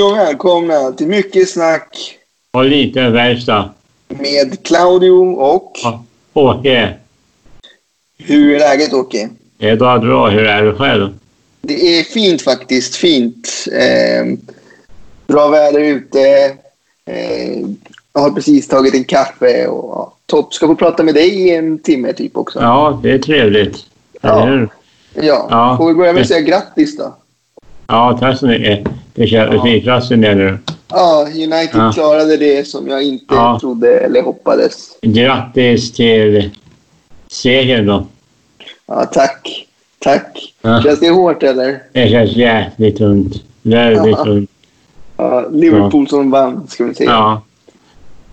Hej och välkomna till Mycket snack Och lite verkstad. med Claudio och... Ja. Åke, Hur är läget Åke? det är bara bra. Hur är du själv? Det är fint faktiskt. Fint. Eh, bra väder ute. Eh, jag har precis tagit en kaffe och ja, topp. Ska få prata med dig i en timme typ också. Ja, det är trevligt. Ja. Ja. Ja. Får vi börja med att säga grattis då? Ja, så mycket. Det känns där nu. Ja, United Ja. klarade det som jag inte Ja. trodde eller hoppades. Grattis till segern då. Ja, tack. Tack. Ja. Känns det hårt eller? Det känns jävligt tungt. Väldigt Ja. tungt. Ja, Liverpool som vann, ska vi säga. Ja,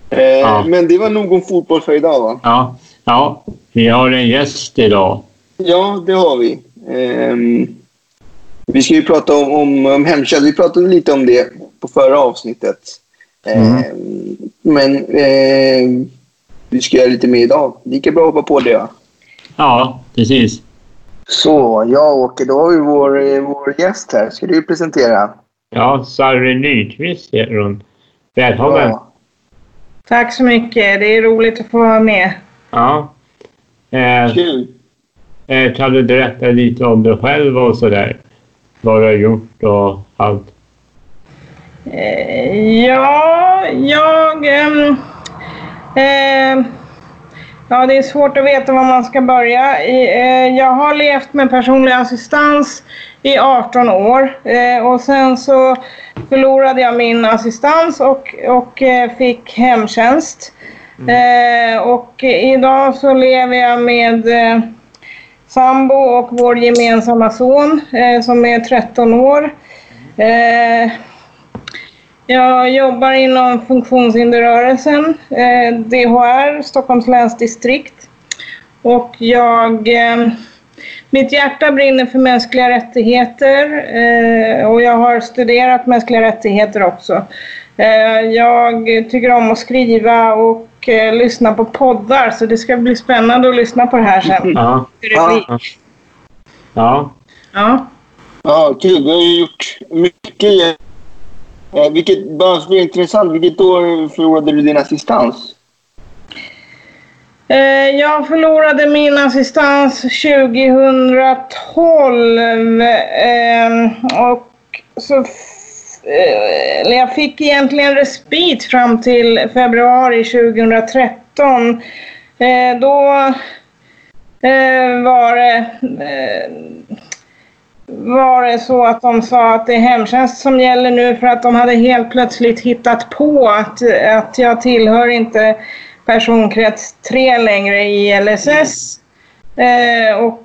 Eh. Men det var nog om fotboll för idag, va? ja, ja. Vi har en gäst idag. Ja, det har vi. Ehm, vi ska ju prata om, om, om hemtjänst. Vi pratade lite om det på förra avsnittet. Ehm, Men ehm, vi ska göra lite mer idag. Lika bra att hoppa på det, ja. Ja, precis. Så, jag Åke, då har vi vår, eh, vår gäst här. Ska du presentera? Ja, Sarri Nyqvist heter hon. Välkommen. Ja. Tack så mycket. Det är roligt att få vara med. Ja. Eh, Kul. Eh, kan du berätta lite om dig själv och sådär? Vad du har gjort och allt? Eh, ja, jag... ehm, ehm, ja, det är svårt att veta var man ska börja. Eh, jag har levt med personlig assistans i 18 år eh, och sen så förlorade jag min assistans och, och eh, fick hemtjänst. Eh, och idag så lever jag med eh, sambo och vår gemensamma son eh, som är 13 år. Eh, jag jobbar inom funktionshinderrörelsen, eh, DHR, Stockholms läns distrikt. Och jag, eh, mitt hjärta brinner för mänskliga rättigheter eh, och jag har studerat mänskliga rättigheter också. Eh, jag tycker om att skriva och eh, lyssna på poddar så det ska bli spännande att lyssna på det här sen. Ja. Hur det blir. Ja. Ja. Ja, kul. Du har ju gjort mycket. Eh, vilket, bara så intressant, vilket år förlorade du din assistans? Eh, Jag förlorade min assistans 2012 eh, och så jag fick egentligen respit fram till februari 2013. Eh, Då eh, var det eh, var det så att de sa att det är hemtjänst som gäller nu för att de hade helt plötsligt hittat på att, att jag tillhör inte personkrets 3 längre i LSS. Eh, och,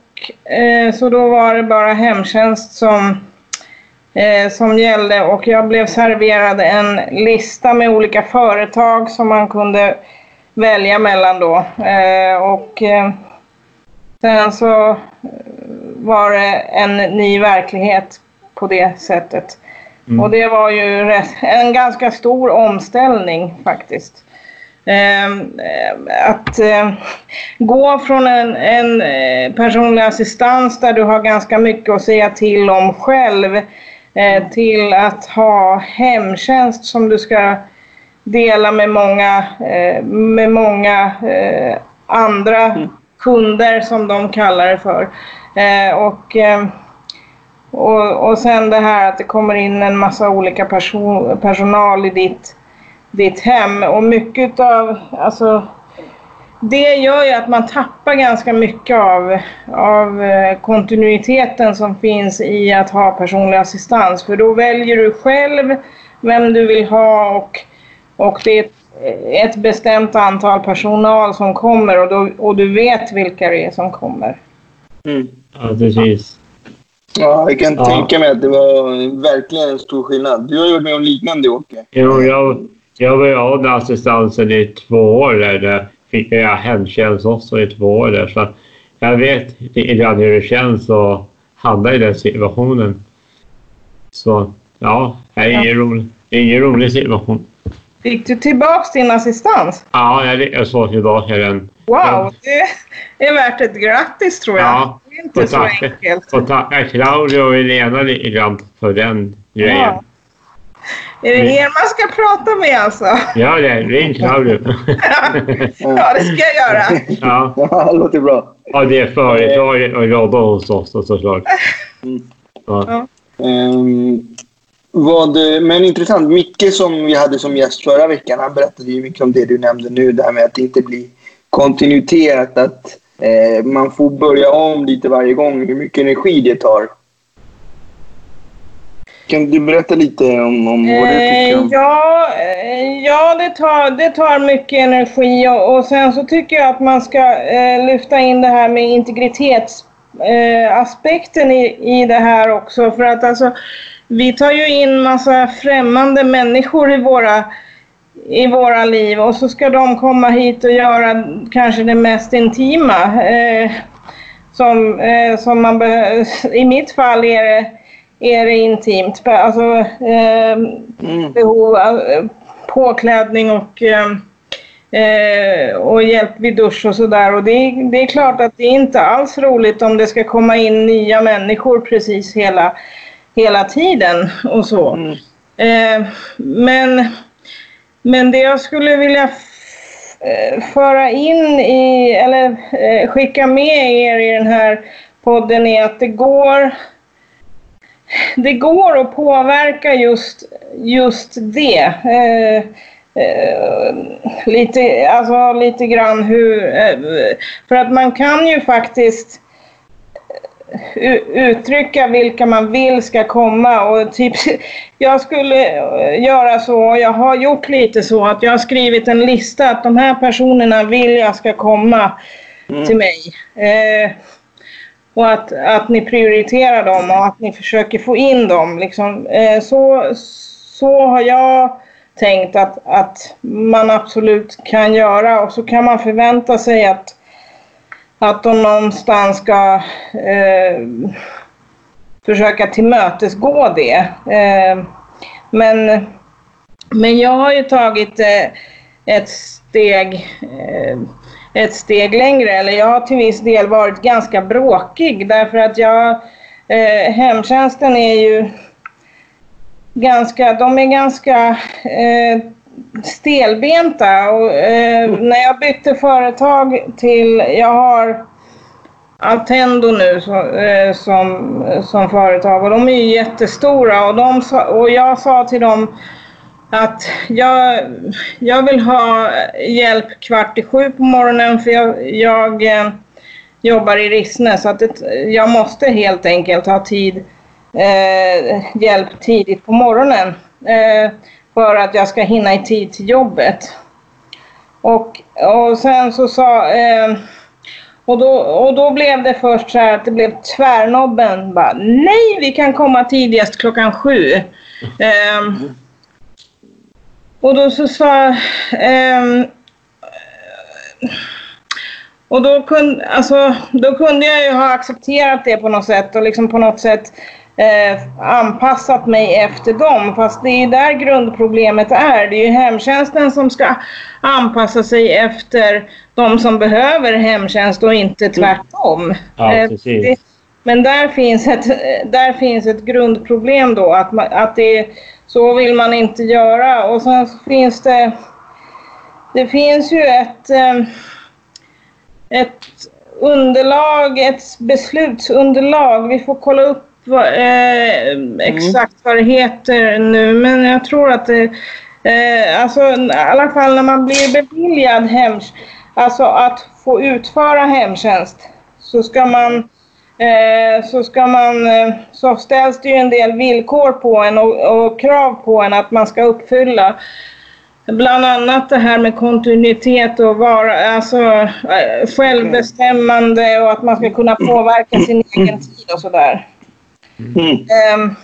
eh, så då var det bara hemtjänst som, eh, som gällde och jag blev serverad en lista med olika företag som man kunde välja mellan då. Eh, och eh, sen så eh, var det en ny verklighet på det sättet. Mm. Och det var ju en ganska stor omställning faktiskt. Ehm, eh, att eh, gå från en, en eh, personlig assistans där du har ganska mycket att säga till om själv eh, till att ha hemtjänst som du ska dela med många, eh, med många eh, andra kunder som de kallar det för. Och, och, och sen det här att det kommer in en massa olika person, personal i ditt, ditt hem och mycket av, alltså det gör ju att man tappar ganska mycket av, av eh, kontinuiteten som finns i att ha personlig assistans. För då väljer du själv vem du vill ha och, och det är ett, bestämt antal personal som kommer och, då, och du vet vilka det är som kommer. Mm. Ja, precis. Ja, jag kan Ja. tänka mig att det var verkligen en stor skillnad. Du har gjort med om liknande, Åke. Jo, jag, jag var ju av med assistansen i två år där. Fick jag hemtjänst också i två år där. Så jag vet lite grann hur det känns att hamna i den situationen. Så ja, det är ingen, rolig, det är ingen rolig situation. Fick du tillbaks din assistans? Ja, jag lyckades få tillbaka den. Wow, det är värt ett grattis tror jag. Ja, det är inte så tack. enkelt. Och tacka Claudio och Helena lite grann för den grejen. Ja. Är det er man ska prata med alltså? Ja, det ring Claudio. ja, det ska jag göra. Ja, Ja, det låter bra. ja det är företaget och jobbar hos oss såklart. Ja. Ehm, vad, men intressant. Micke som vi hade som gäst förra veckan, han berättade ju mycket om det du nämnde nu, det här med att det inte blir kontinuitet, att eh, man får börja om lite varje gång, hur mycket energi det tar. Kan du berätta lite om, om vad du tycker Eh, om... ja, eh, ja det, tar, det tar mycket energi och, och sen så tycker jag att man ska eh, lyfta in det här med integritetsaspekten eh, i, i det här också. För att alltså, vi tar ju in massa främmande människor i våra, i våra liv och så ska de komma hit och göra kanske det mest intima. Eh, som, eh, som man I mitt fall är det, är det intimt. Alltså, eh, Mm. behov eh, påklädning och, eh, eh, och hjälp vid dusch och sådär. Och det, är- det är klart att det är inte alls roligt om det ska komma in nya människor precis hela, hela tiden och så. Mm. Eh, men, men det jag skulle vilja eh, föra in i, eller skicka med er i den här podden är att det går det går att påverka just, just det. Eh, eh, lite, alltså lite grann hur... Eh, för att man kan ju faktiskt u- uttrycka vilka man vill ska komma och typ jag skulle eh, göra så och jag har gjort lite så att jag har skrivit en lista att de här personerna vill jag ska komma till mig. Eh, och att, att ni prioriterar dem och att ni försöker få in dem. Liksom. Eh, så, så har jag tänkt att, att man absolut kan göra och så kan man förvänta sig att, att de någonstans ska eh, försöka tillmötesgå det. Eh, men, men jag har ju tagit eh, ett steg eh, ett steg längre. Eller jag har till viss del varit ganska bråkig därför att jag, eh, hemtjänsten är ju ganska, de är ganska eh, stelbenta. Och eh, när jag bytte företag till, jag har Altendo nu så, eh, som, som företag och de är ju jättestora. Och, de sa, och jag sa till dem att jag, jag vill ha hjälp kvart i sju på morgonen för jag, jag eh, jobbar i Rissne så att det, jag måste helt enkelt ha tid, eh, hjälp tidigt på morgonen eh, för att jag ska hinna i tid till jobbet. Och, och sen så sa eh, och då, och då blev det först så här att det blev tvärnobben. Bara, Nej, vi kan komma tidigast klockan sju. Ehm, och då så sa... ehm, och då kunde, alltså, då kunde jag ju ha accepterat det på något sätt och liksom på något sätt eh, anpassat mig efter dem. Fast det är där grundproblemet är. Det är ju hemtjänsten som ska anpassa sig efter de som behöver hemtjänst och inte tvärtom. Ja, Eh, men där finns ett, där finns ett grundproblem då, att, man, att det, så vill man inte göra. Och sen så finns det, det finns ju ett, eh, ett underlag, ett beslutsunderlag. Vi får kolla upp vad, eh, exakt vad det heter nu, men jag tror att det, eh, alltså i alla fall när man blir beviljad hems, alltså att få utföra hemtjänst, så ska man så ska man, eh, så ställs det ju en del villkor på en och, och krav på en att man ska uppfylla. Bland annat det här med kontinuitet och vara, alltså, eh, självbestämmande och att man ska kunna påverka sin egen tid och sådär. Mm. Ehm,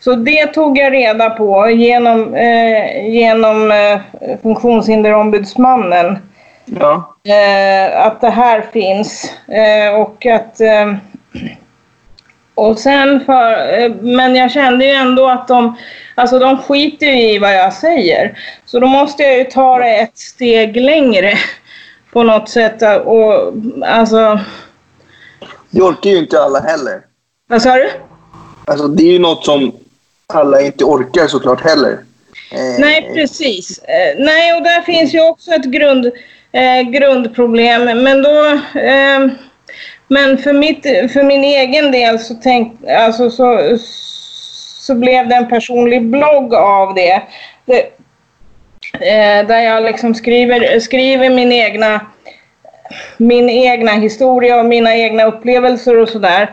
så det tog jag reda på genom, eh, genom eh, funktionshinderombudsmannen. Ja. Eh, att det här finns. Eh, och att... Eh, och sen för... Men jag kände ju ändå att de... Alltså de skiter ju i vad jag säger. Så då måste jag ju ta det ett steg längre. På något sätt. Och alltså... Det orkar ju inte alla heller. Vad sa du? Alltså, det är ju något som alla inte orkar såklart heller. Nej, precis. Nej, och där finns ju också ett grund, eh, grundproblem. Men då... Eh, men för, mitt, för min egen del så, tänk, alltså så, så blev det en personlig blogg av det. det eh, där jag liksom skriver, skriver min egna min egna historia och mina egna upplevelser och sådär.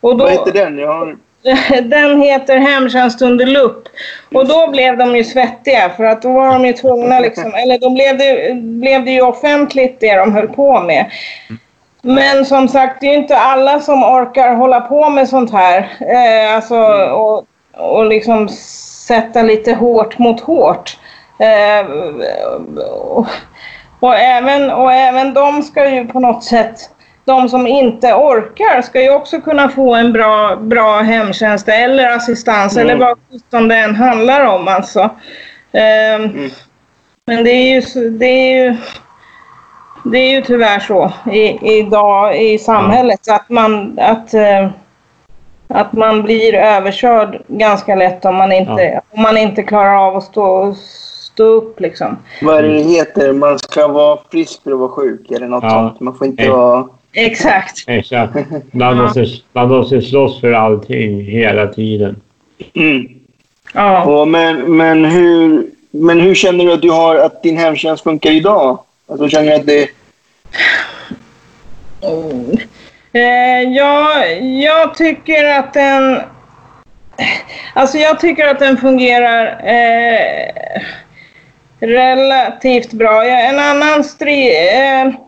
Vad heter den? Jag har... Den heter Hemtjänst under lupp. Och då blev de ju svettiga för att då var de ju tvungna liksom, eller då blev det, blev det ju offentligt det de höll på med. Men som sagt, det är ju inte alla som orkar hålla på med sånt här. Eh, alltså, och, och liksom sätta lite hårt mot hårt. Eh, och, och, även, och även de ska ju på något sätt de som inte orkar ska ju också kunna få en bra, bra hemtjänst eller assistans mm. eller vad som det än handlar om alltså. Um, mm. Men det är ju, det är ju, det är ju tyvärr så i, idag i samhället att man, att, uh, att man blir överkörd ganska lätt om man inte, ja. om man inte klarar av att stå, stå upp liksom. Vad är det det heter? Man ska vara frisk för att vara sjuk eller något ja. sånt. Man får inte vara Exakt. Exakt. Man, måste, man måste slåss för allting hela tiden. Mm. Ja. Och men, men, hur, men hur känner du att, du har, att din hemtjänst funkar idag? Alltså, känner du att det... Mm. Eh, ja, jag tycker att den... Alltså jag tycker att den fungerar eh, relativt bra. En annan strid... Eh, Eh,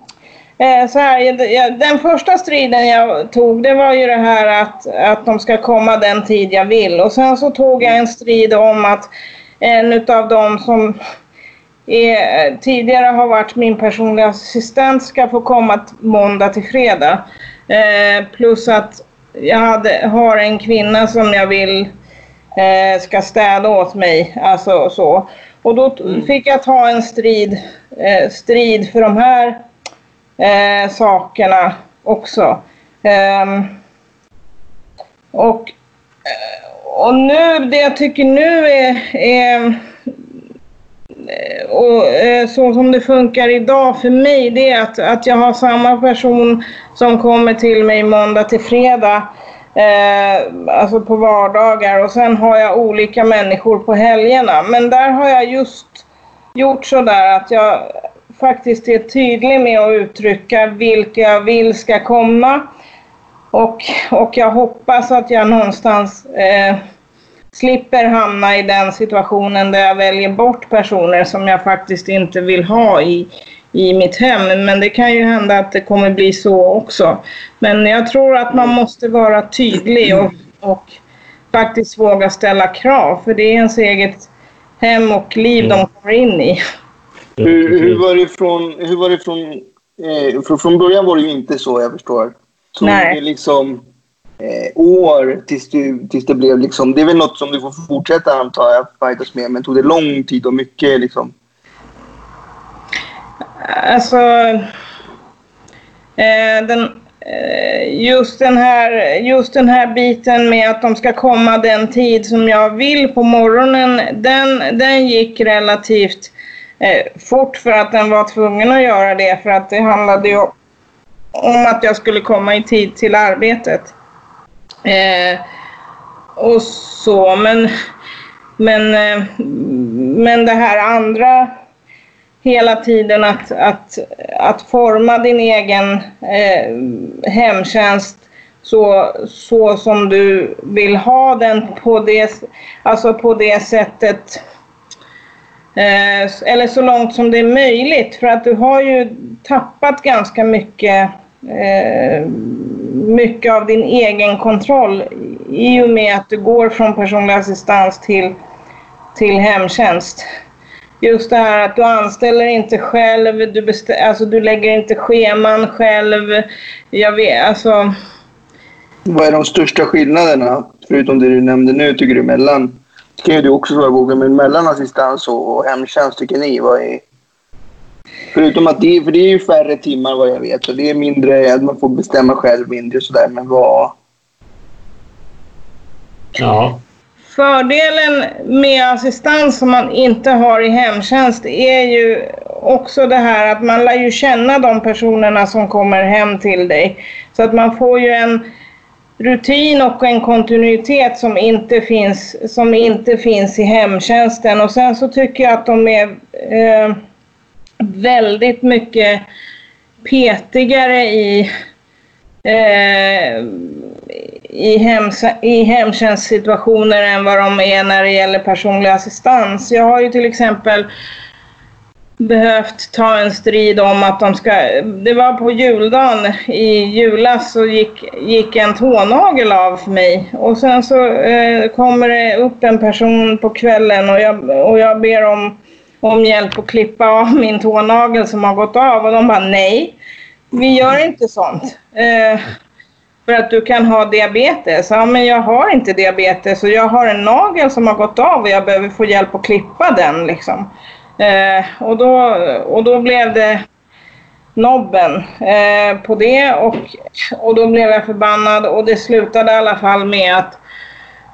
så här, den första striden jag tog det var ju det här att, att de ska komma den tid jag vill. Och sen så tog jag en strid om att en av dem som är, tidigare har varit min personliga assistent ska få komma måndag till fredag. Eh, plus att jag hade, har en kvinna som jag vill eh, ska städa åt mig. Alltså så. Och då mm. fick jag ta en strid, eh, strid för de här eh, sakerna också. Ehm, eh, och, och nu, det jag tycker nu är, är eh, och eh, så som det funkar idag för mig det är att, att jag har samma person som kommer till mig måndag till fredag eh, alltså på vardagar och sen har jag olika människor på helgerna men där har jag just gjort så där att jag faktiskt är tydlig med att uttrycka vilka jag vill ska komma. Och, och jag hoppas att jag någonstans eh, slipper hamna i den situationen där jag väljer bort personer som jag faktiskt inte vill ha i, i mitt hem. Men det kan ju hända att det kommer bli så också. Men jag tror att man måste vara tydlig och, och faktiskt våga ställa krav. För det är ens eget hem och liv de kommer in i. Hur, hur, var det från... Hur var det från, eh, från, från början var det ju inte så, jag förstår. Tog Nej. det liksom eh, år tills, du, tills det blev liksom... Det är väl något som du får fortsätta, antar jag, fightas med. Men tog det lång tid och mycket liksom? Alltså... Eh, den, eh, just, den här, just den här biten med att de ska komma den tid som jag vill på morgonen, den, den gick relativt eh, Eh, fort för att den var tvungen att göra det för att det handlade ju om att jag skulle komma i tid till arbetet. Eh, och så, men, men, eh, men det här andra hela tiden att, att, att forma din egen eh, hemtjänst så, så som du vill ha den på det, alltså på det sättet Eh, eller så långt som det är möjligt för att du har ju tappat ganska mycket, eh, mycket av din egen kontroll i och med att du går från personlig assistans till, till hemtjänst. Just det här att du anställer inte själv, du, alltså, du lägger inte scheman själv. Jag vet, alltså... Vad är de största skillnaderna, förutom det du nämnde nu, tycker du, mellan ju du också svara Google, men mellan assistans och hemtjänst tycker ni? Vad är... Förutom att det, för det är ju färre timmar vad jag vet och det är mindre, att man får bestämma själv mindre sådär, men vad... Ja. fördelen med assistans som man inte har i hemtjänst är ju också det här att man lär ju känna de personerna som kommer hem till dig. Så att man får ju en rutin och en kontinuitet som inte finns, som inte finns i hemtjänsten. Och sen så tycker jag att de är eh, väldigt mycket petigare i eh, i, i hemtjänstsituationer än vad de är när det gäller personlig assistans. Jag har ju till exempel behövt ta en strid om att de ska... Det var på juldagen i julas så gick, gick en tånagel av för mig. Och sen så eh, kommer det upp en person på kvällen och jag, och jag ber om, om hjälp att klippa av min tånagel som har gått av. Och de bara nej, vi gör inte sånt. Eh, för att du kan ha diabetes. Ja, men jag har inte diabetes och jag har en nagel som har gått av och jag behöver få hjälp att klippa den. Liksom. Eh, och, då, och då blev det nobben eh, på det och, och då blev jag förbannad och det slutade i alla fall med att,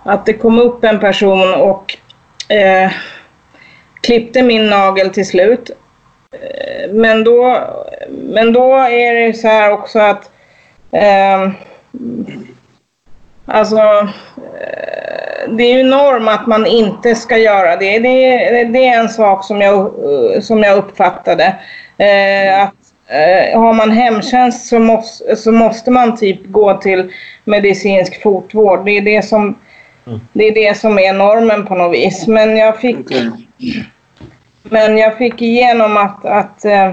att det kom upp en person och eh, klippte min nagel till slut. Eh, men då, men då är det så här också att eh, Alltså, eh, det är ju norm att man inte ska göra det. Det, det är en sak som jag, som jag uppfattade. Eh, att eh, har man hemtjänst så måste, så måste man typ gå till medicinsk fotvård. Det är det som, mm. det är, det som är normen på något vis. Men jag fick, okay. men jag fick igenom att, att eh,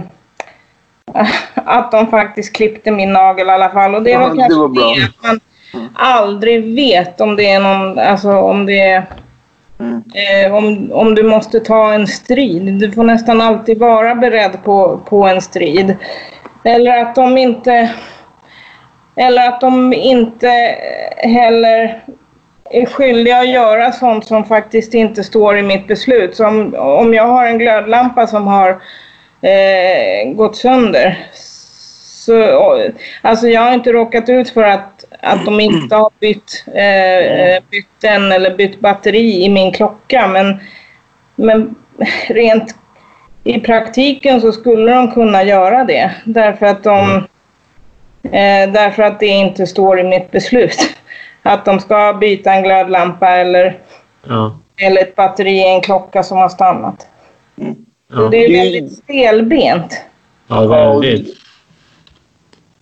att de faktiskt klippte min nagel i alla fall. Och det, ja, var kanske det var bra. det att man mm. aldrig vet om det är någon, alltså om det är Mm. Eh, om, om du måste ta en strid. Du får nästan alltid vara beredd på, på en strid. Eller att de inte eller att de inte heller är skyldiga att göra sånt som faktiskt inte står i mitt beslut. Så om, om jag har en glödlampa som har eh, gått sönder. Så, alltså jag har inte råkat ut för att, att de inte har bytt, eh, bytt den eller bytt batteri i min klocka. Men, men rent i praktiken så skulle de kunna göra det. Därför att, de, eh, därför att det inte står i mitt beslut. Att de ska byta en glödlampa eller, ja. eller ett batteri i en klocka som har stannat. Mm. Ja. Det är väldigt stelbent. Ja, väldigt.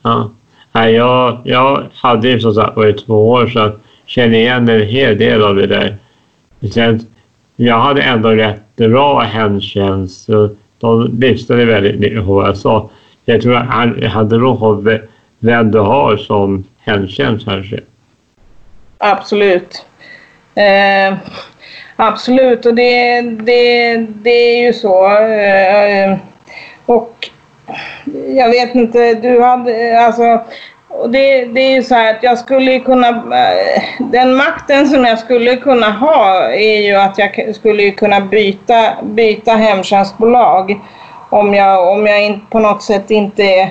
Ja. Nej, jag, jag hade ju som sagt varit två år så jag känner igen en hel del av det där. Sen, jag hade ändå rätt bra hemtjänst. De lyssnade väldigt mycket på vad jag sa. Jag tror att han hade nog vem du har som hemtjänst kanske. Absolut. Eh, Absolut, och det, det, det är ju så. Eh, och jag vet inte, du hade alltså... Och det, det är ju så här att jag skulle kunna... Eh, den makten som jag skulle kunna ha är ju att jag skulle kunna byta, byta hemtjänstbolag om jag, om jag in, på något sätt inte är,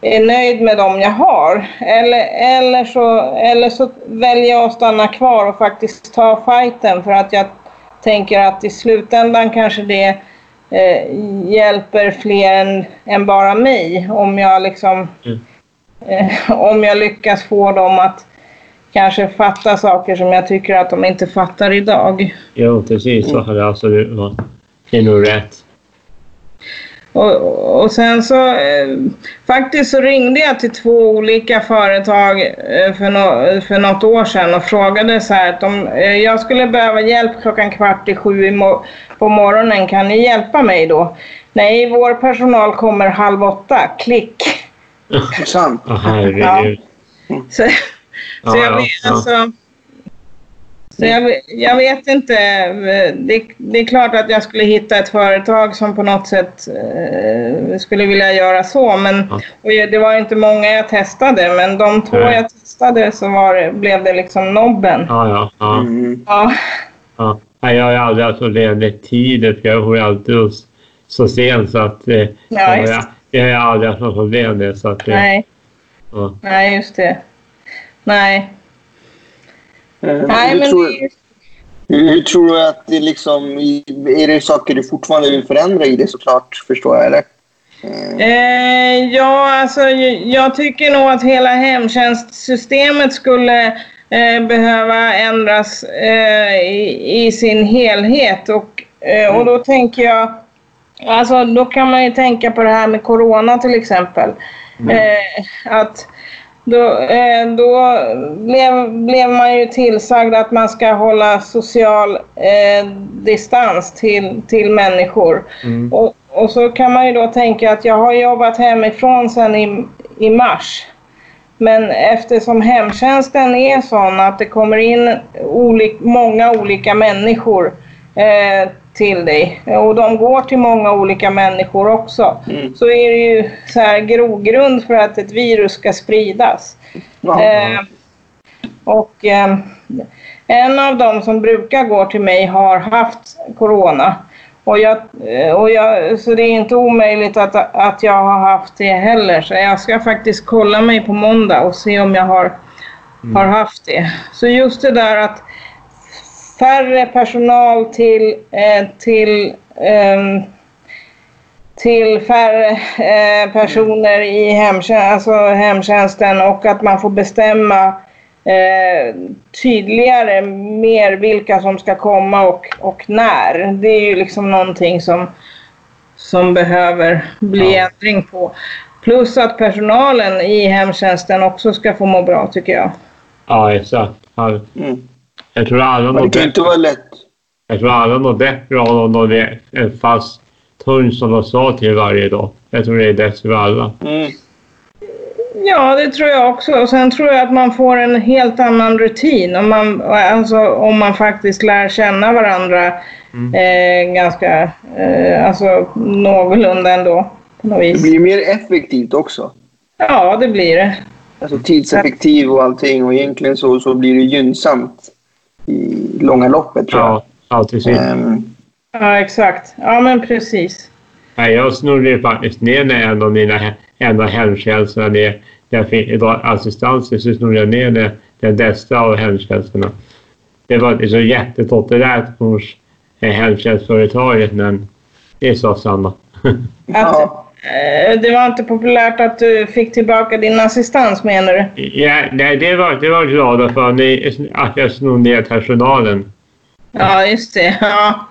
är nöjd med dem jag har. Eller, eller, så, eller så väljer jag att stanna kvar och faktiskt ta fighten för att jag tänker att i slutändan kanske det eh, hjälper fler än, än, bara mig om jag liksom mm. eh, om jag lyckas få dem att kanske fatta saker som jag tycker att de inte fattar idag. Jo, precis så har det absolut varit. Det är nog rätt. Och, och sen så eh, faktiskt så ringde jag till två olika företag eh, för, no, för något år sedan och frågade så här att om eh, jag skulle behöva hjälp klockan kvart i sju mo på morgonen, kan ni hjälpa mig då? Nej, vår personal kommer halv åtta, klick. Sant. ja. Så, så jag vet alltså så jag, jag, vet inte. Det, det, är klart att jag skulle hitta ett företag som på något sätt eh, skulle vilja göra så. Men ja. det var inte många jag testade, men de två Nej. jag testade så var blev det liksom nobben. Ja, ja. ja. Mm. ja. ja. Nej, jag har aldrig haft problem med tiden, för jag får alltid så sent så att eh, ja, jag, jag har aldrig haft något problem med så att, eh, Nej. Ja. Nej, just det. Nej. Eh, Nej, men tror, Hur, hur, tror du att det liksom... Är det saker du fortfarande vill förändra i det såklart, förstår jag, eller? Eh, ja, alltså jag tycker nog att hela hemtjänstsystemet skulle eh, behöva ändras eh, i, i, sin helhet. Och, eh, och då tänker jag... Alltså då kan man ju tänka på det här med corona till exempel. Mm. Eh, att då, eh, då blev, blev man ju tillsagd att man ska hålla social eh, distans till, till människor. Mm. Och, och så kan man ju då tänka att jag har jobbat hemifrån sedan i, i mars. Men eftersom hemtjänsten är sån att det kommer in olik, många olika människor eh, till dig och de går till många olika människor också. Mm. Så är det ju så här grogrund för att ett virus ska spridas. Eh, och eh, en av dem som brukar gå till mig har haft corona. Och jag, eh, och jag, så det är inte omöjligt att, att jag har haft det heller. Så jag ska faktiskt kolla mig på måndag och se om jag har, mm. har haft det. Så just det där att färre personal till, eh, till, eh, till färre eh, personer i hemtjänst, alltså hemtjänsten och att man får bestämma eh, tydligare mer vilka som ska komma och, och när. Det är ju liksom någonting som, som behöver bli ja. ändring på. Plus att personalen i hemtjänsten också ska få må bra tycker jag. Ja, exakt. Ja. Mm. Jag tror alla mår bättre. inte vara lätt. Jag tror alla mår bättre om de är en fast tunn som de sa till varje dag. Jag tror det är bäst för alla. Mm. Ja, det tror jag också. Och sen tror jag att man får en helt annan rutin om man, alltså, om man faktiskt lär känna varandra mm. eh, ganska, eh, alltså någorlunda ändå. På något vis. Det blir mer effektivt också. Ja, det blir det. Alltså tidseffektiv och allting och egentligen så, så blir det gynnsamt i långa loppet tror jag. Ja, precis. Um, ja, exakt. Ja, men precis. Ja, jag snurrade faktiskt ner när en av mina en av hemtjänsterna ner. Där jag fick assistanser så snurrade jag ner den, den bästa av hemtjänsterna. Det var så liksom jättepopulärt hos hemtjänstföretaget men det sa samma. Att, eh, det var inte populärt att du fick tillbaka din assistans menar du? Ja, nej, det var, det var glada för ni, att jag snor ner personalen. Ja, just det. Ja.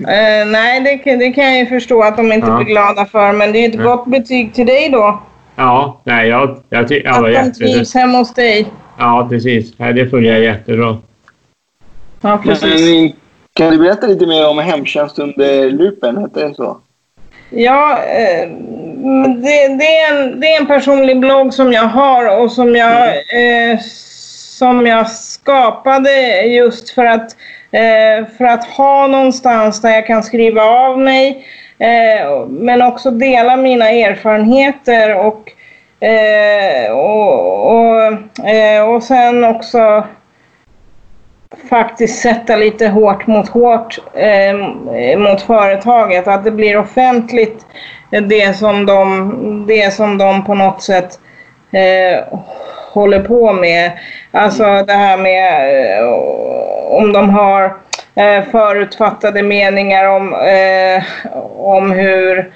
Uh, nej, det, det, kan jag ju förstå att de inte ja. blir glada för. Men det är ett ja. gott betyg till dig då. Ja, nej, jag, jag tycker jag var Att de trivs hemma hos dig. Ja, precis. Nej, det fungerar jättebra. Ja, precis. Men, kan du berätta lite mer om hemtjänst under lupen? Heter det så? Ja, eh, det, det, är en, det är en personlig blogg som jag har och som jag, eh, som jag skapade just för att, eh, för att ha någonstans där jag kan skriva av mig eh, men också dela mina erfarenheter och, eh, och, och, eh, och sen också faktiskt sätta lite hårt mot hårt eh, mot företaget. Att det blir offentligt det som de, det som de på något sätt eh, håller på med. Alltså det här med eh, om de har eh, förutfattade meningar om, eh, om hur,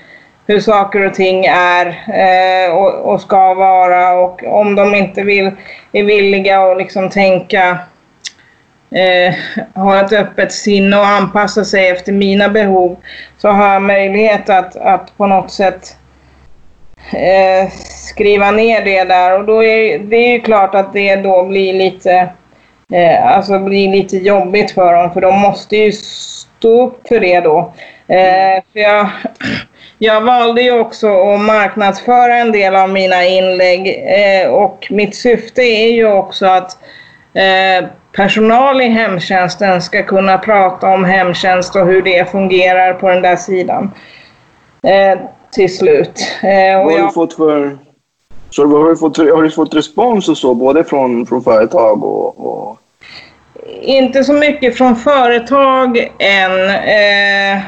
hur saker och ting är eh, och, och, ska vara och om de inte vill, är villiga att liksom tänka eh, ett öppet sinne och anpassar sig efter mina behov så har jag möjlighet att, att på något sätt eh, skriva ner det där och då är det är ju klart att det då blir lite eh, alltså blir lite jobbigt för dem för de måste ju stå upp för det då. Eh, för jag, jag valde ju också att marknadsföra en del av mina inlägg eh, och mitt syfte är ju också att eh, personal i hemtjänsten ska kunna prata om hemtjänst och hur det fungerar på den där sidan. Eh, till slut. Eh, vad har du fått för... Så har, du fått, har du fått respons och så, både från, från företag och, och... Inte så mycket från företag än. Eh,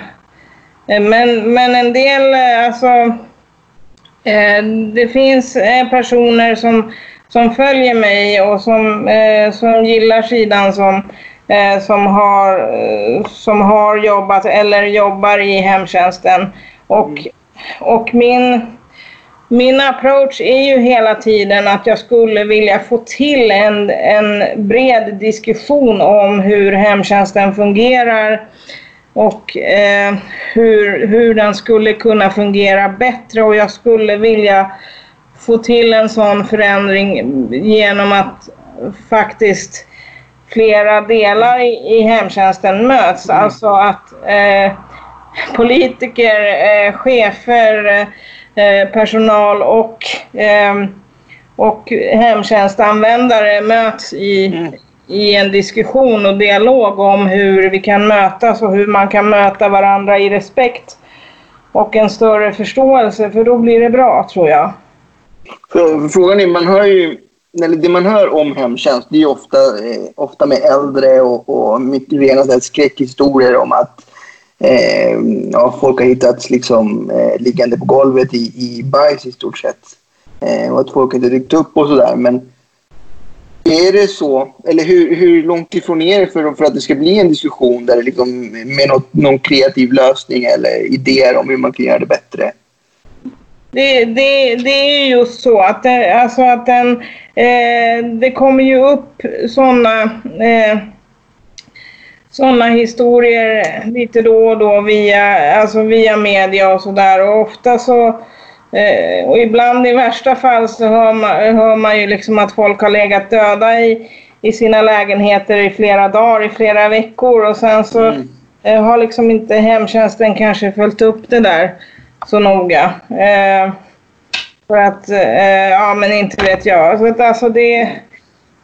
men, men en del, eh, alltså... Eh, det finns personer som som följer mig och som, eh, som gillar sidan som, eh, som, har, eh, som har jobbat eller jobbar i hemtjänsten. Och, och min, min approach är ju hela tiden att jag skulle vilja få till en, en bred diskussion om hur hemtjänsten fungerar och eh, hur, hur den skulle kunna fungera bättre och jag skulle vilja få till en sån förändring genom att faktiskt flera delar i, i hemtjänsten möts. Mm. Alltså att eh, politiker, eh, chefer, eh, personal och, eh, och hemtjänstanvändare möts i, mm. i en diskussion och dialog om hur vi kan mötas och hur man kan möta varandra i respekt och en större förståelse för då blir det bra tror jag. För, frågan är, man hör ju, eller det man hör om hemtjänst det är ofta, eh, ofta med äldre och, och mycket rena så skräckhistorier om att eh, ja, folk har hittats liksom, eh, liggande på golvet i, i bajs i stort sett. Eh, och att folk inte dykt upp och sådär. Men är det så, eller hur, hur långt ifrån är det för, för att det ska bli en diskussion där det liksom, med något, någon kreativ lösning eller idéer om hur man kan göra det bättre? Det, det, det är just så att, det, alltså att den, eh, det kommer ju upp sådana eh, såna historier lite då och då via, alltså via media och sådär. Och ofta så, eh, och ibland i värsta fall så hör man, hör man ju liksom att folk har legat döda i, i sina lägenheter i flera dagar, i flera veckor och sen så mm. eh, har liksom inte hemtjänsten kanske följt upp det där så noga. Eh, för att, eh, ja men inte vet jag. Så att alltså det,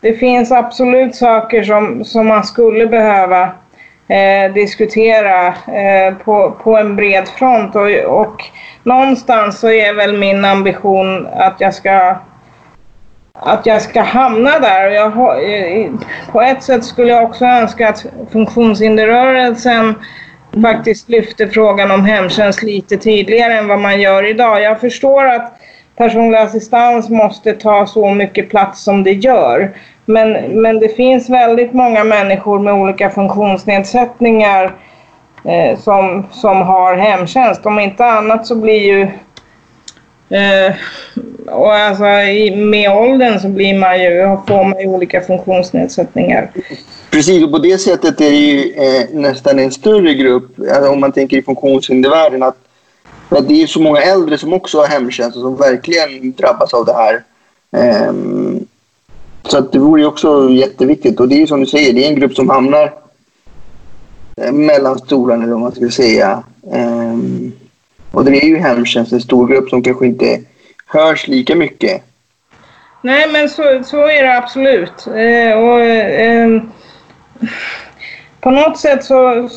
det finns absolut saker som, som man skulle behöva eh, diskutera eh, på, på en bred front. Och, och någonstans så är väl min ambition att jag ska att jag ska hamna där. Jag eh, på ett sätt skulle jag också önska att funktionshinderrörelsen faktiskt lyfter frågan om hemtjänst lite tydligare än vad man gör idag. Jag förstår att personlig assistans måste ta så mycket plats som det gör. Men, men det finns väldigt många människor med olika funktionsnedsättningar eh, som, som har hemtjänst. Om inte annat så blir ju eh, och alltså i, med åldern så blir man ju, får man ju olika funktionsnedsättningar. Precis, och på det sättet är det ju eh, nästan en större grupp, alltså om man tänker i funktionshindervärlden, att, att det är så många äldre som också har hemtjänst och som verkligen drabbas av det här. Eh, så att det vore ju också jätteviktigt. Och det är som du säger, det är en grupp som hamnar eh, mellan stolarna, eller vad man ska säga. Um, och det är ju hemtjänst, en stor grupp som kanske inte hörs lika mycket. Nej, men så, så är det absolut. Eh, och, eh, på något sätt så,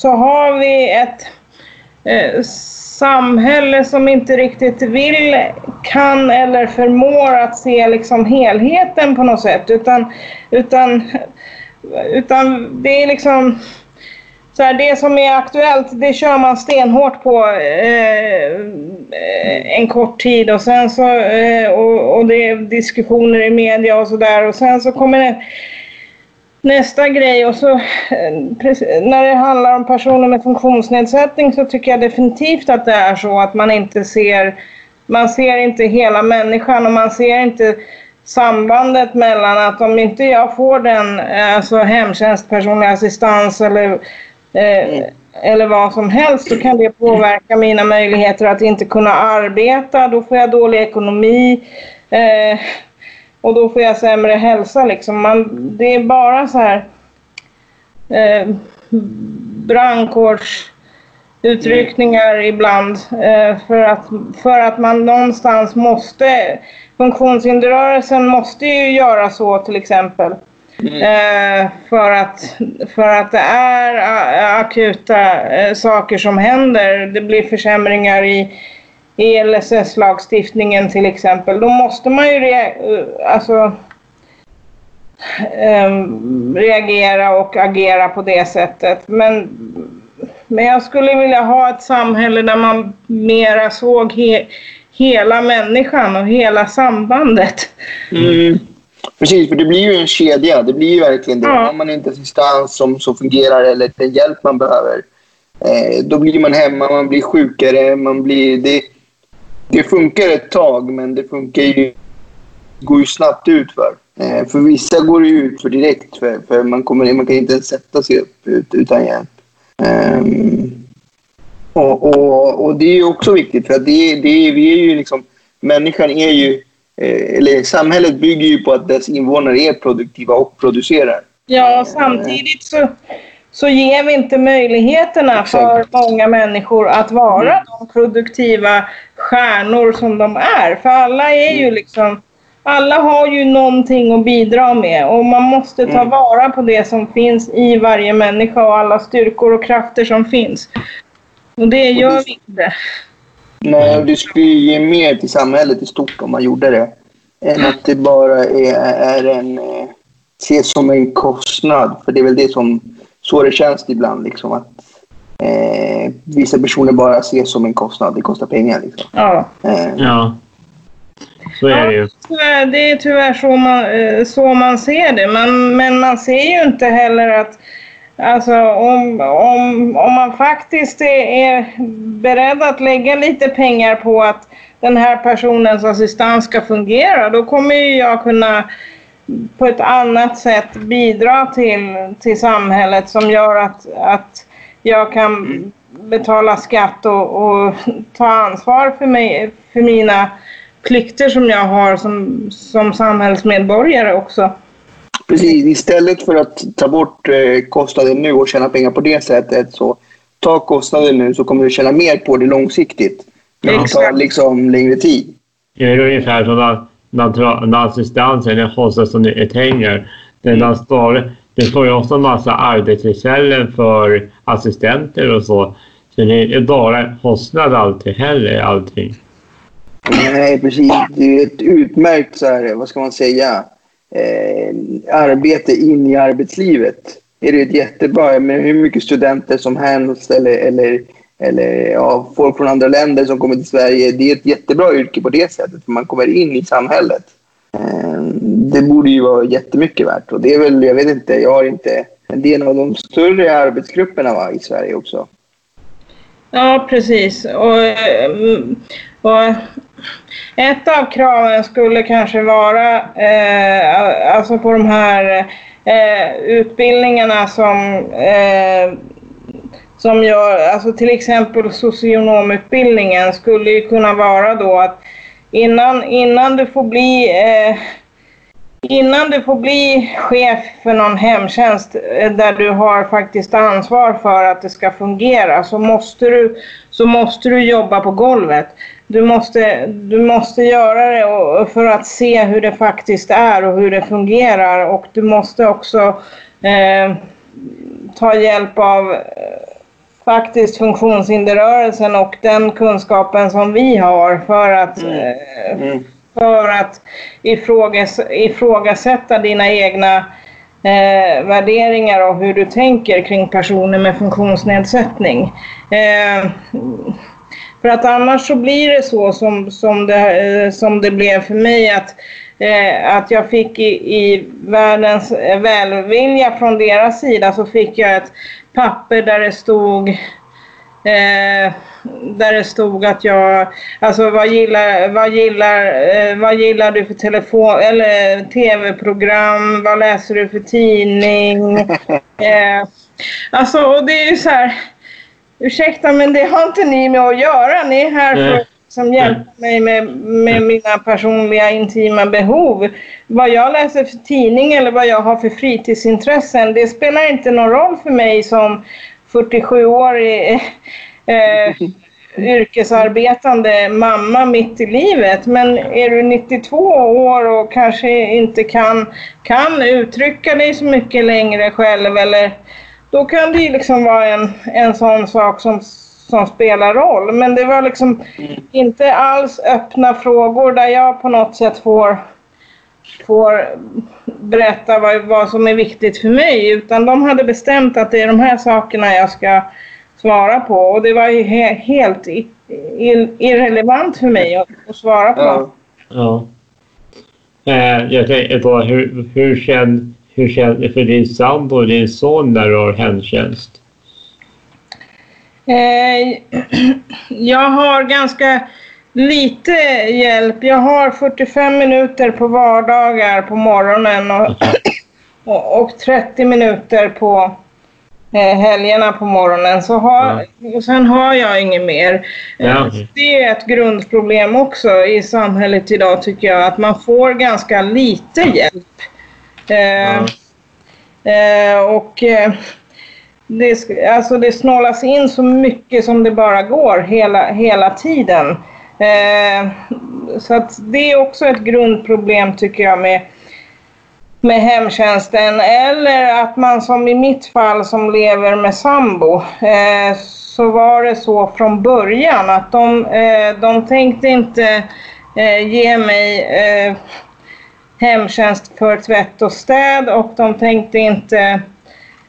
så har vi ett eh, samhälle som inte riktigt vill, kan eller förmår att se liksom helheten på något sätt. Utan, utan, utan det är liksom så här, det som är aktuellt, det kör man stenhårt på eh, eh, en kort tid. Och sen så eh, och, och, det är diskussioner i media och sådär. Och sen så kommer det nästa grej. Och så eh, när det handlar om personer med funktionsnedsättning så tycker jag definitivt att det är så att man inte ser man ser inte hela människan och man ser inte sambandet mellan att om inte jag får den eh, alltså hemtjänst, personlig assistans eller eh, eller vad som helst så kan det påverka mina möjligheter att inte kunna arbeta. Då får jag dålig ekonomi. Eh, och då får jag sämre hälsa liksom. Man, det är bara så här eh, brandkårsutryckningar mm. ibland eh, för, att, för att man någonstans måste, funktionshinderrörelsen måste ju göra så till exempel. Mm. Eh, för, att, för att det är akuta eh, saker som händer. Det blir försämringar i i LSS-lagstiftningen till exempel, då måste man ju rea alltså, um, reagera och agera på det sättet. Men, men jag skulle vilja ha ett samhälle där man mera såg he hela människan och hela sambandet. Mm. Precis, för det blir ju en kedja. Det blir ju verkligen det. Ja. Har man inte assistans som, som fungerar eller den hjälp man behöver, eh, då blir man hemma, man blir sjukare, man blir... Det, det funkar ett tag, men det funkar ju, går ju snabbt ut för. Eh, för vissa går det ut för direkt, för, för man, kommer, man kan inte ens sätta sig upp ut, utan hjälp. Ehm, och, och, och det är ju också viktigt, för det, det, vi är ju liksom... Människan är ju... Eh, eller samhället bygger ju på att dess invånare är produktiva och producerar. Ja, samtidigt så, så ger vi inte möjligheterna för Exakt. många människor att vara de produktiva stjärnor som de är. För alla är ju liksom... Alla har ju någonting att bidra med och man måste ta Mm. vara på det som finns i varje människa och alla styrkor och krafter som finns. Och det gör vi inte. Nej, och det skulle ju ge mer till samhället i stort om man gjorde det. Än att det bara är, är en... Eh, ses som en kostnad. För det är väl det som... Så det känns ibland. Liksom, att eh, Vissa personer bara ses som en kostnad. Det kostar pengar. Liksom. Ja. Eh, Ja. Så är det ju. Tyvärr, det är tyvärr så man, eh, så man ser det. Men, men man ser ju inte heller att alltså, om, om, om man faktiskt är, är beredd att lägga lite pengar på att den här personens assistans ska fungera, då kommer ju jag kunna på ett annat sätt bidra till, till samhället som gör att, att jag kan betala skatt och, och ta ansvar för, mig, för mina plikter som jag har som, som samhällsmedborgare också. Precis. Istället för att ta bort eh, kostnaden nu och tjäna pengar på det sättet så ta kostnaden nu så kommer du tjäna mer på det långsiktigt. Men det tar liksom längre tid. Det är ungefär som när, när, när assistansen är kostar så mycket pengar. Den där står, det står ju också en massa arbetstillfällen för assistenter och så. Så det är bara kostnad alltid heller, allting. Nej, precis. Det är ett utmärkt, så här, vad ska man säga, eh, arbete in i arbetslivet. Är det ett jättebra, med hur mycket studenter som helst eller, eller, eller ja, folk från andra länder som kommer till Sverige. Det är ett jättebra yrke på det sättet, för man kommer in i samhället. Eh, det borde ju vara jättemycket värt. Och det är väl, jag vet inte, jag har inte Det är en av de större arbetsgrupperna va, i Sverige också. Ja, precis. Och, eh, och ett av kraven skulle kanske vara eh, alltså på de här eh, utbildningarna som, eh, som gör, alltså till exempel socionomutbildningen skulle ju kunna vara då att innan, innan du får bli eh, Innan du får bli chef för någon hemtjänst eh, där du har faktiskt ansvar för att det ska fungera så måste du, så måste du jobba på golvet. Du måste, du måste göra det och- för att se hur det faktiskt är och hur det fungerar och du måste också eh, ta hjälp av eh, faktiskt funktionshinderrörelsen och den kunskapen som vi har för att eh, Mm. för att ifrågas, ifrågasätta dina egna eh, värderingar och hur du tänker kring personer med funktionsnedsättning. Eh, för att annars så blir det så som, som, det, eh, som det blev för mig att, eh, att jag fick i, i världens eh, välvilja från deras sida så fick jag ett papper där det stod Eh, där det stod att jag, alltså vad gillar, vad gillar, eh, vad gillar du för telefon eller tv-program, vad läser du för tidning? Eh, alltså och det är ju så här, ursäkta men det har inte ni med att göra, ni är här för att liksom hjälpa mig med, med mina personliga intima behov. Vad jag läser för tidning eller vad jag har för fritidsintressen, det spelar inte någon roll för mig som 47-årig eh, yrkesarbetande mamma mitt i livet. Men är du 92 år och kanske inte kan, kan uttrycka dig så mycket längre själv eller då kan det ju liksom vara en, en sån sak som, som spelar roll. Men det var liksom inte alls öppna frågor där jag på något sätt får får berätta vad, vad som är viktigt för mig utan de hade bestämt att det är de här sakerna jag ska svara på och det var ju he helt irrelevant för mig att, att svara på. Ja. Ja. Eh, jag tänker på hur, hur känns hur känns det för din sambo och din son när du har hemtjänst? Eh, jag har ganska lite hjälp. Jag har 45 minuter på vardagar på morgonen och, och, och 30 minuter på eh, helgerna på morgonen. Så har, och sen har jag inget mer. Ja. Det är ett grundproblem också i samhället idag tycker jag. Att man får ganska lite hjälp. Eh, eh, och eh, det, alltså det snålas in så mycket som det bara går hela, hela tiden. Eh, så att det är också ett grundproblem tycker jag med, med hemtjänsten. Eller att man som i mitt fall som lever med sambo. Eh, så var det så från början att de, eh, de tänkte inte eh, ge mig eh, hemtjänst för tvätt och städ och de tänkte inte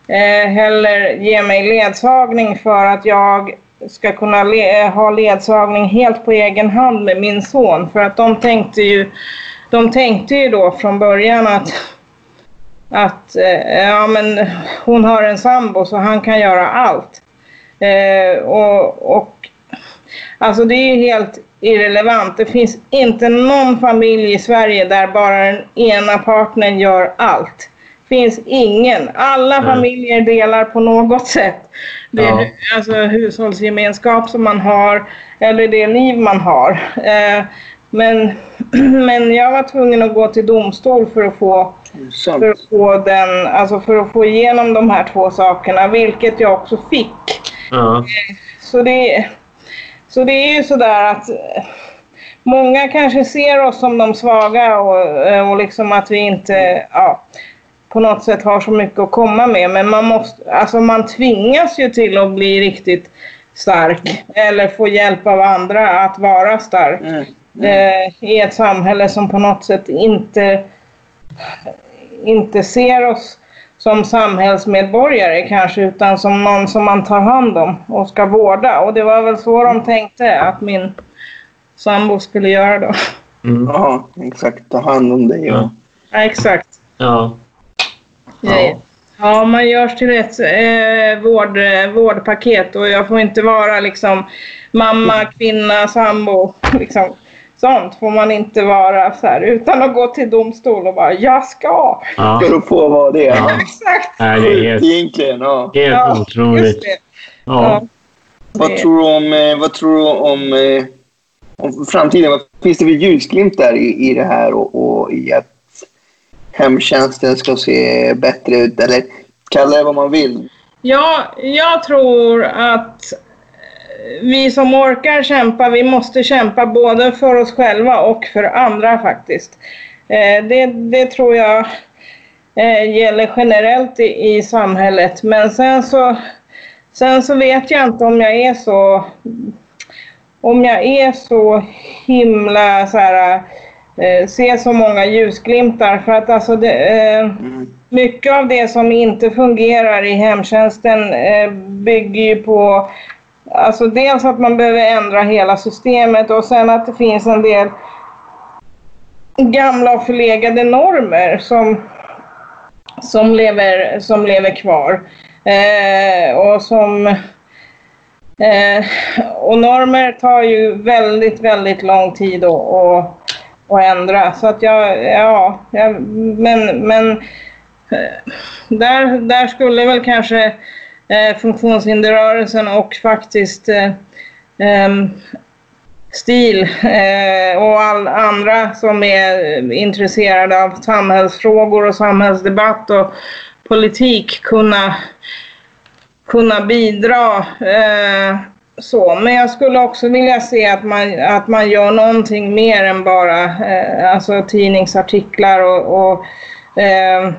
eh, heller ge mig ledsagning för att jag ska kunna le- eh, ha ledsagning helt på egen hand med min son. För att de tänkte ju, de tänkte ju då från början att, att eh, ja, men hon har en sambo så han kan göra allt. Eh, och, och Alltså det är ju helt irrelevant. Det finns inte någon familj i Sverige där bara den ena partnern gör allt. finns ingen. Alla Nej. familjer delar på något sätt. Det är Ja. alltså hushållsgemenskap som man har eller det liv man har. Eh, men, men jag var tvungen att gå till domstol för att få för att få den, alltså för att få igenom de här två sakerna, vilket jag också fick. Ja. Så det, så det är ju sådär att eh, många kanske ser oss som de svaga och, eh, och liksom att vi inte ja, på något sätt har så mycket att komma med. Men man, måste, alltså man tvingas ju till att bli riktigt stark eller få hjälp av andra att vara stark Mm. eh, i ett samhälle som på något sätt inte, inte ser oss som samhällsmedborgare kanske utan som någon som man tar hand om och ska vårda. Och det var väl så de tänkte att min sambo skulle göra då. Mm. Ja, exakt. Ta hand om dig. Ja. Ja, exakt. Ja. Ja. Ja, man görs till ett eh, vård, vårdpaket och jag får inte vara liksom mamma, kvinna, sambo. Liksom. Sånt får man inte vara så här, utan att gå till domstol och bara jag ska. Ja. Ska du få vara det? Ja. Exakt. Nej, det är helt, Egentligen, ja. helt Ja, otroligt. Ja. Vad Det- tror du om, eh, vad tror du om, eh, om framtiden? Vad finns det för ljusglimtar i, i det här och, och i att hemtjänsten ska se bättre ut? Eller kalla det vad man vill. Ja, jag tror att eh, vi som orkar kämpa, vi måste kämpa både för oss själva och för andra faktiskt. Eh, Det, det tror jag eh, gäller generellt i, i samhället. Men sen så, sen så vet jag inte om jag är så om jag är så himla så här, eh, ser så många ljusglimtar för att alltså det, eh, Mm. mycket av det som inte fungerar i hemtjänsten eh, bygger ju på alltså dels att man behöver ändra hela systemet och sen att det finns en del gamla och förlegade normer som, som, lever, som lever kvar. Eh, och som eh, och normer tar ju väldigt, väldigt lång tid att, att, att ändra. Så att jag, ja, jag, men, men eh, där, där skulle väl kanske eh, funktionshinderrörelsen och faktiskt eh, ehm, STIL eh, och all andra som är intresserade av samhällsfrågor och samhällsdebatt och politik kunna, kunna bidra eh, så. Men jag skulle också vilja se att man, att man gör någonting mer än bara eh, alltså tidningsartiklar och, och eh,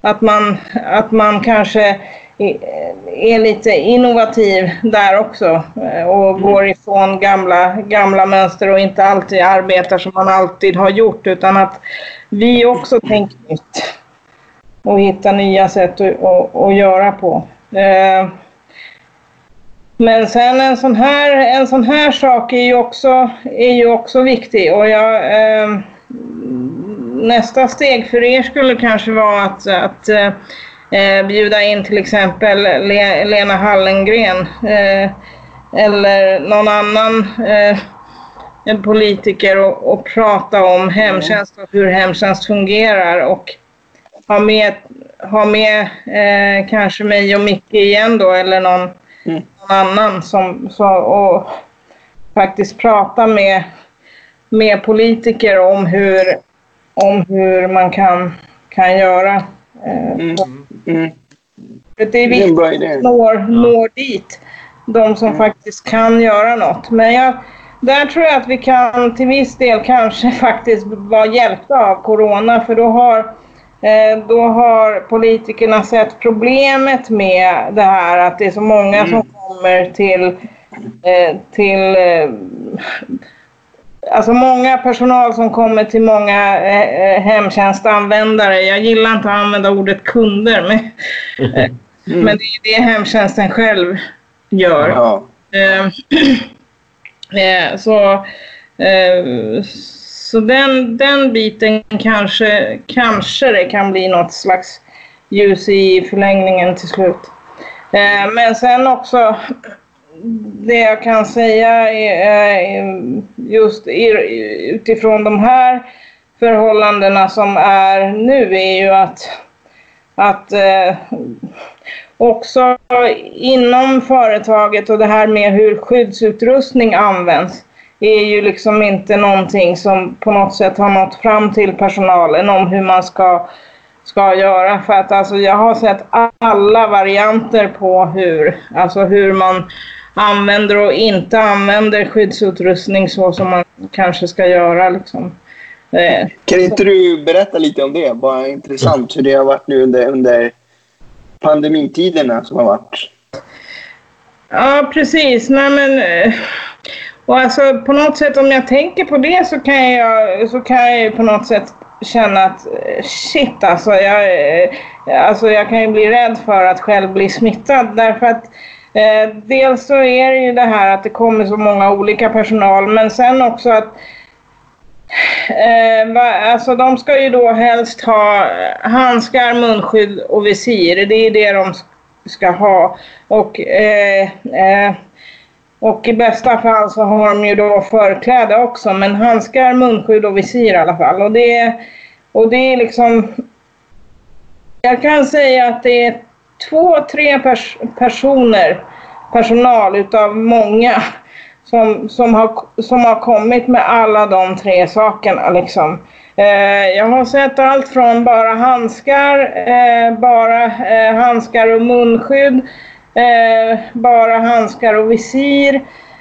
att, man, att man kanske är- lite innovativ där också eh, och går ifrån gamla, gamla mönster och inte alltid arbetar som man alltid har gjort utan att vi också tänker nytt och hittar nya sätt att, att, att göra på. Eh, Men sen en sån här, en sån här sak är ju också, är ju också viktig och jag, eh, nästa steg för er skulle kanske vara att, att eh, bjuda in till exempel Le Lena Hallengren eh, eller någon annan eh, en politiker och, och prata om hemtjänst och hur hemtjänst fungerar och ha med, ha med eh, kanske mig och Micke igen då eller någon, mm. någon annan som, så, och faktiskt prata med, med politiker om hur, om hur man kan, kan göra. Eh, mm. Mm. Det är viktigt att nå når dit, de som mm. faktiskt kan göra något. Men jag, där tror jag att vi kan till viss del kanske faktiskt vara hjälpta av corona för då har, eh, då har politikerna sett problemet med det här att det är så många mm. som kommer till, eh, till eh, Alltså många personal som kommer till många eh, hemtjänstanvändare. Jag gillar inte att använda ordet kunder. Men, mm. men det är det hemtjänsten själv gör. Ja. Eh, så eh, så den, den biten kanske, kanske det kan bli något slags ljus i förlängningen till slut. Eh, men sen också det jag kan säga är, just utifrån de här förhållandena som är nu är ju att, att eh, också inom företaget och det här med hur skyddsutrustning används är ju liksom inte någonting som på något sätt har nått fram till personalen om hur man ska, ska göra. För att alltså jag har sett alla varianter på hur, alltså hur man använder och inte använder skyddsutrustning så som man kanske ska göra. Liksom. Eh, kan inte du berätta lite om det? Bara intressant hur det har varit nu under, under pandemitiderna som har varit. Ja, precis. Nej, men, eh, och alltså, på något sätt om jag tänker på det så kan jag, så kan jag på något sätt känna att eh, shit alltså jag, alltså jag kan ju bli rädd för att själv bli smittad därför att eh, dels så är det ju det här att det kommer så många olika personal men sen också att Eh, alltså de ska ju då helst ha handskar, munskydd och visir. Det är det de ska ha. Och, eh, eh, och i bästa fall så har de ju då förkläde också. Men handskar, munskydd och visir i alla fall. Och det, och det är liksom... Jag kan säga att det är två, tre pers personer, personal utav många som, som, har, som har kommit med alla de tre sakerna. Liksom. Eh, jag har sett allt från bara handskar, eh, bara eh, handskar och munskydd, eh, bara handskar och visir.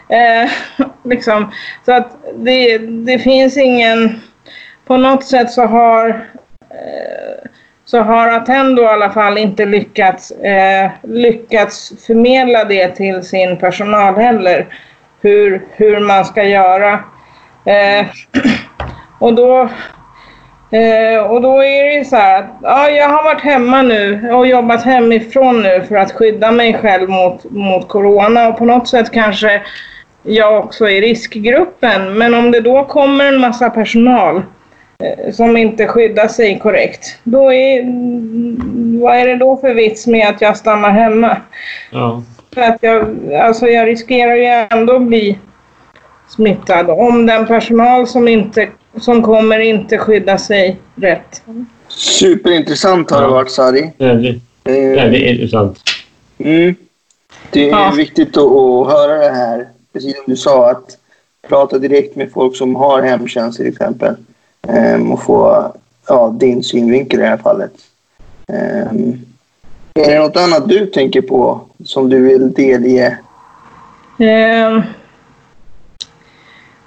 Eh, liksom. Så att det, det finns ingen... På något sätt så har eh, så har Attendo i alla fall inte lyckats, eh, lyckats förmedla det till sin personal heller hur, hur man ska göra. Eh, och då eh, och då är det ju så här att ja, jag har varit hemma nu och jobbat hemifrån nu för att skydda mig själv mot, mot corona och på något sätt kanske jag också är i riskgruppen. Men om det då kommer en massa personal eh, som inte skyddar sig korrekt, då är, vad är det då för vits med att jag stannar hemma? Ja. För att jag, alltså jag riskerar ju ändå att bli smittad om den personal som, inte, som kommer inte skyddar sig rätt. Superintressant har det varit, Sari. Väldigt, väldigt eh, intressant. Mm. Det är ja. viktigt att, att höra det här. Precis som du sa, att prata direkt med folk som har hemtjänst till exempel. Um, och få ja, din synvinkel i det här fallet. Um, är det något annat du tänker på som du vill delge? Um,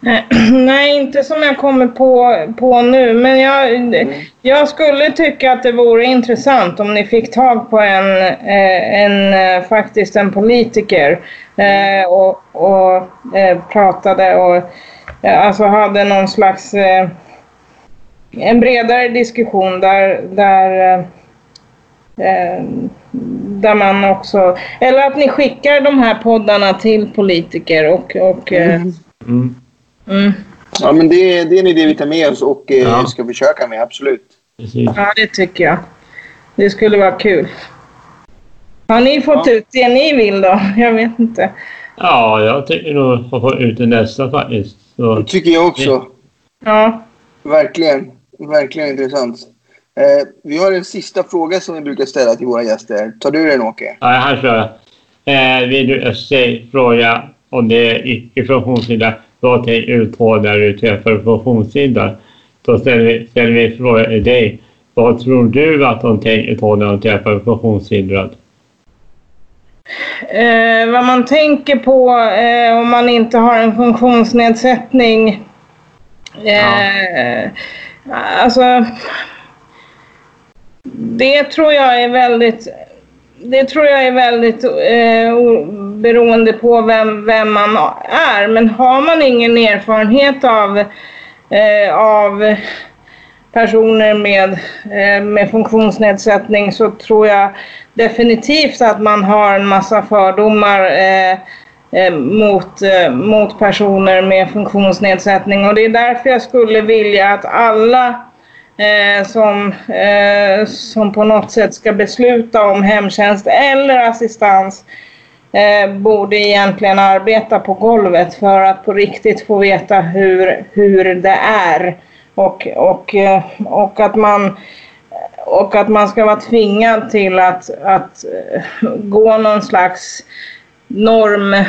nej, inte som jag kommer på, på nu. Men jag, mm. jag skulle tycka att det vore intressant om ni fick tag på en, eh, en, en faktiskt en politiker eh, och, och eh, pratade och alltså hade någon slags en bredare diskussion där, där Eh, där man också, eller att ni skickar de här poddarna till politiker och... och eh, mm. Mm. Mm. Ja, men det, det är en idé vi tar med oss och eh, Ja. ska försöka med. Absolut. Precis. Ja, det tycker jag. Det skulle vara kul. Har ni fått Ja. ut det ni vill då? Jag vet inte. Ja, jag tycker nog att få ut det nästa faktiskt. Så, Det tycker jag också. Ja. Verkligen. Verkligen intressant. Eh, vi har en sista fråga som vi brukar ställa till våra gäster. Tar du den, Åke? ja, här kör jag. Eh, vill du fråga om det är icke-funktionshindrade, vad tänker du på när du träffar funktionshindrade? Då ställer vi, ställer vi frågan till dig. Vad tror du att de tänker på när de träffar funktionshindrade? Eh, vad man tänker på eh, om man inte har en funktionsnedsättning. Eh, Alltså, det tror jag är väldigt det tror jag är väldigt eh, beroende på vem, vem man är. Men har man ingen erfarenhet av, eh, av personer med, eh, med funktionsnedsättning så tror jag definitivt att man har en massa fördomar eh, Eh, mot, eh, mot personer med funktionsnedsättning. Och det är därför jag skulle vilja att alla eh, som, eh, som på något sätt ska besluta om hemtjänst eller assistans eh, borde egentligen arbeta på golvet för att på riktigt få veta hur, hur det är. Och, och, eh, och, att man, och att man ska vara tvingad till att, att gå någon slags norm,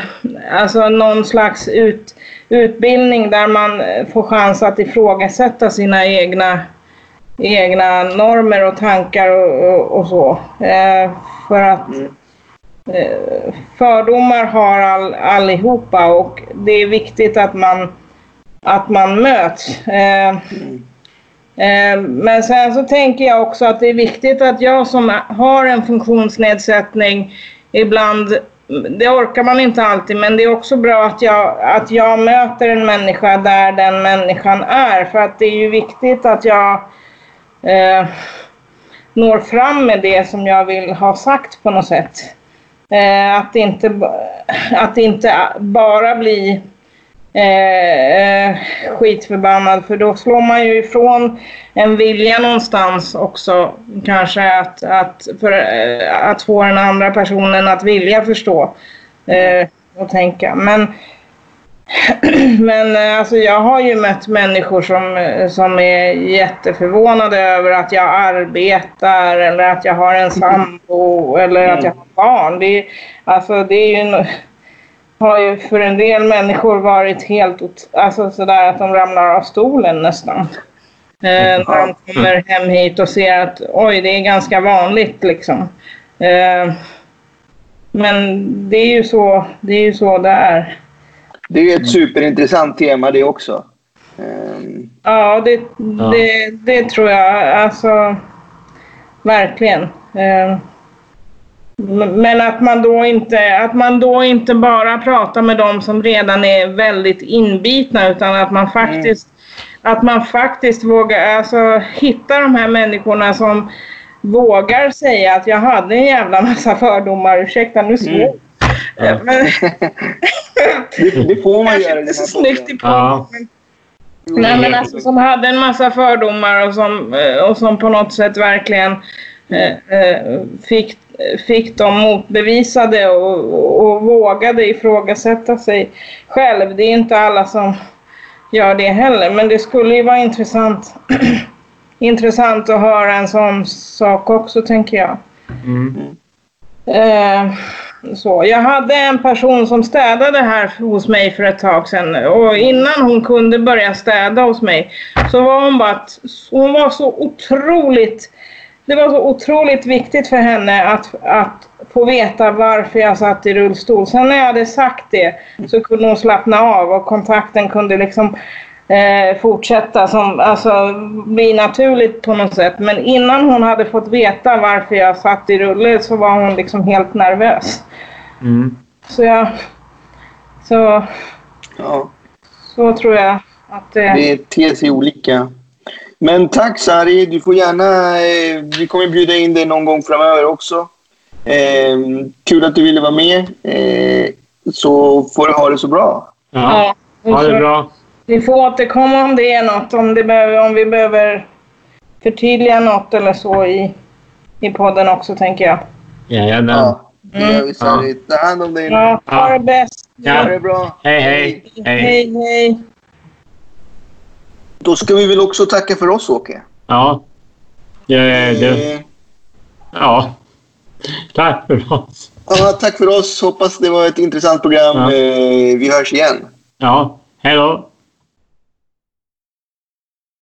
alltså någon slags ut, utbildning där man får chans att ifrågasätta sina egna, egna normer och tankar och, och, och så. Eh, för att eh, fördomar har all, allihopa och det är viktigt att man, att man möts. Eh, Eh, Men sen så tänker jag också att det är viktigt att jag som har en funktionsnedsättning ibland, det orkar man inte alltid, men det är också bra att jag, att jag möter en människa där den människan är. För att det är ju viktigt att jag eh, når fram med det som jag vill ha sagt på något sätt. Eh, att, det inte, att det inte bara blir Eh, eh, skitförbannad för då slår man ju ifrån en vilja någonstans också kanske att, att, för, eh, att få den andra personen att vilja förstå eh, och tänka. Men, men eh, alltså jag har ju mött människor som, som är jätteförvånade över att jag arbetar eller att jag har en sambo eller att jag har barn. Det, alltså det är ju har ju för en del människor varit helt alltså sådär att de ramlar av stolen nästan. Eh, när de kommer hem hit och ser att oj, det är ganska vanligt liksom. Eh, men det är ju så det är. Ju så det är. Det är ett superintressant tema det också. Ehm, Ja, det, Det, det tror jag. Alltså, verkligen. Men att man, då inte, att man då inte bara pratar med dem som redan är väldigt inbitna utan att man faktiskt, att man faktiskt vågar alltså, hitta de här människorna som vågar säga att jag hade en jävla massa fördomar. Ursäkta, nu svor Mm. Ja. Men, det, det får man göra den inte så här snyggt i podden. Nej, men alltså, som hade en massa fördomar och som, eh, och som på något sätt verkligen eh, eh, fick, fick dem motbevisade och, och, vågade ifrågasätta sig själv. Det är inte alla som gör det heller, men det skulle ju vara intressant, intressant att höra en sån sak också, tänker jag. Mm. Eh, så. Jag hade en person som städade här hos mig för ett tag sedan och innan hon kunde börja städa hos mig så var hon bara att hon var så otroligt det var så otroligt viktigt för henne att, att få veta varför jag satt i rullstol. Sen när jag hade sagt det så kunde hon slappna av och kontakten kunde liksom eh, fortsätta som, alltså bli naturligt på något sätt. Men innan hon hade fått veta varför jag satt i rulle så var hon liksom helt nervös. Mm. Så jag, så, Ja, så tror jag att det... det ter sig olika. Men tack Sari, du får gärna... Eh, vi kommer bjuda in dig någon gång framöver också. Eh, kul att du ville vara med. Eh, så får du ha det så bra. Ja. Ja, Ha det bra. Vi får återkomma om det är något, om, det behöver, om vi behöver förtydliga något eller så i, i podden också, tänker jag. Jajamän. Ja, det gör vi. Sari. Ta hand om dig nu. Ja, ha det bäst. Ja. Ha det bra. Hej, hej. Hej. Hej, hej. Då ska vi väl också tacka för oss, Åke. Ja. Det, det, Eh, ja. Tack för oss. Ja, tack för oss. Hoppas det var ett intressant program. Ja. Eh, Vi hörs igen. Ja. Hej då.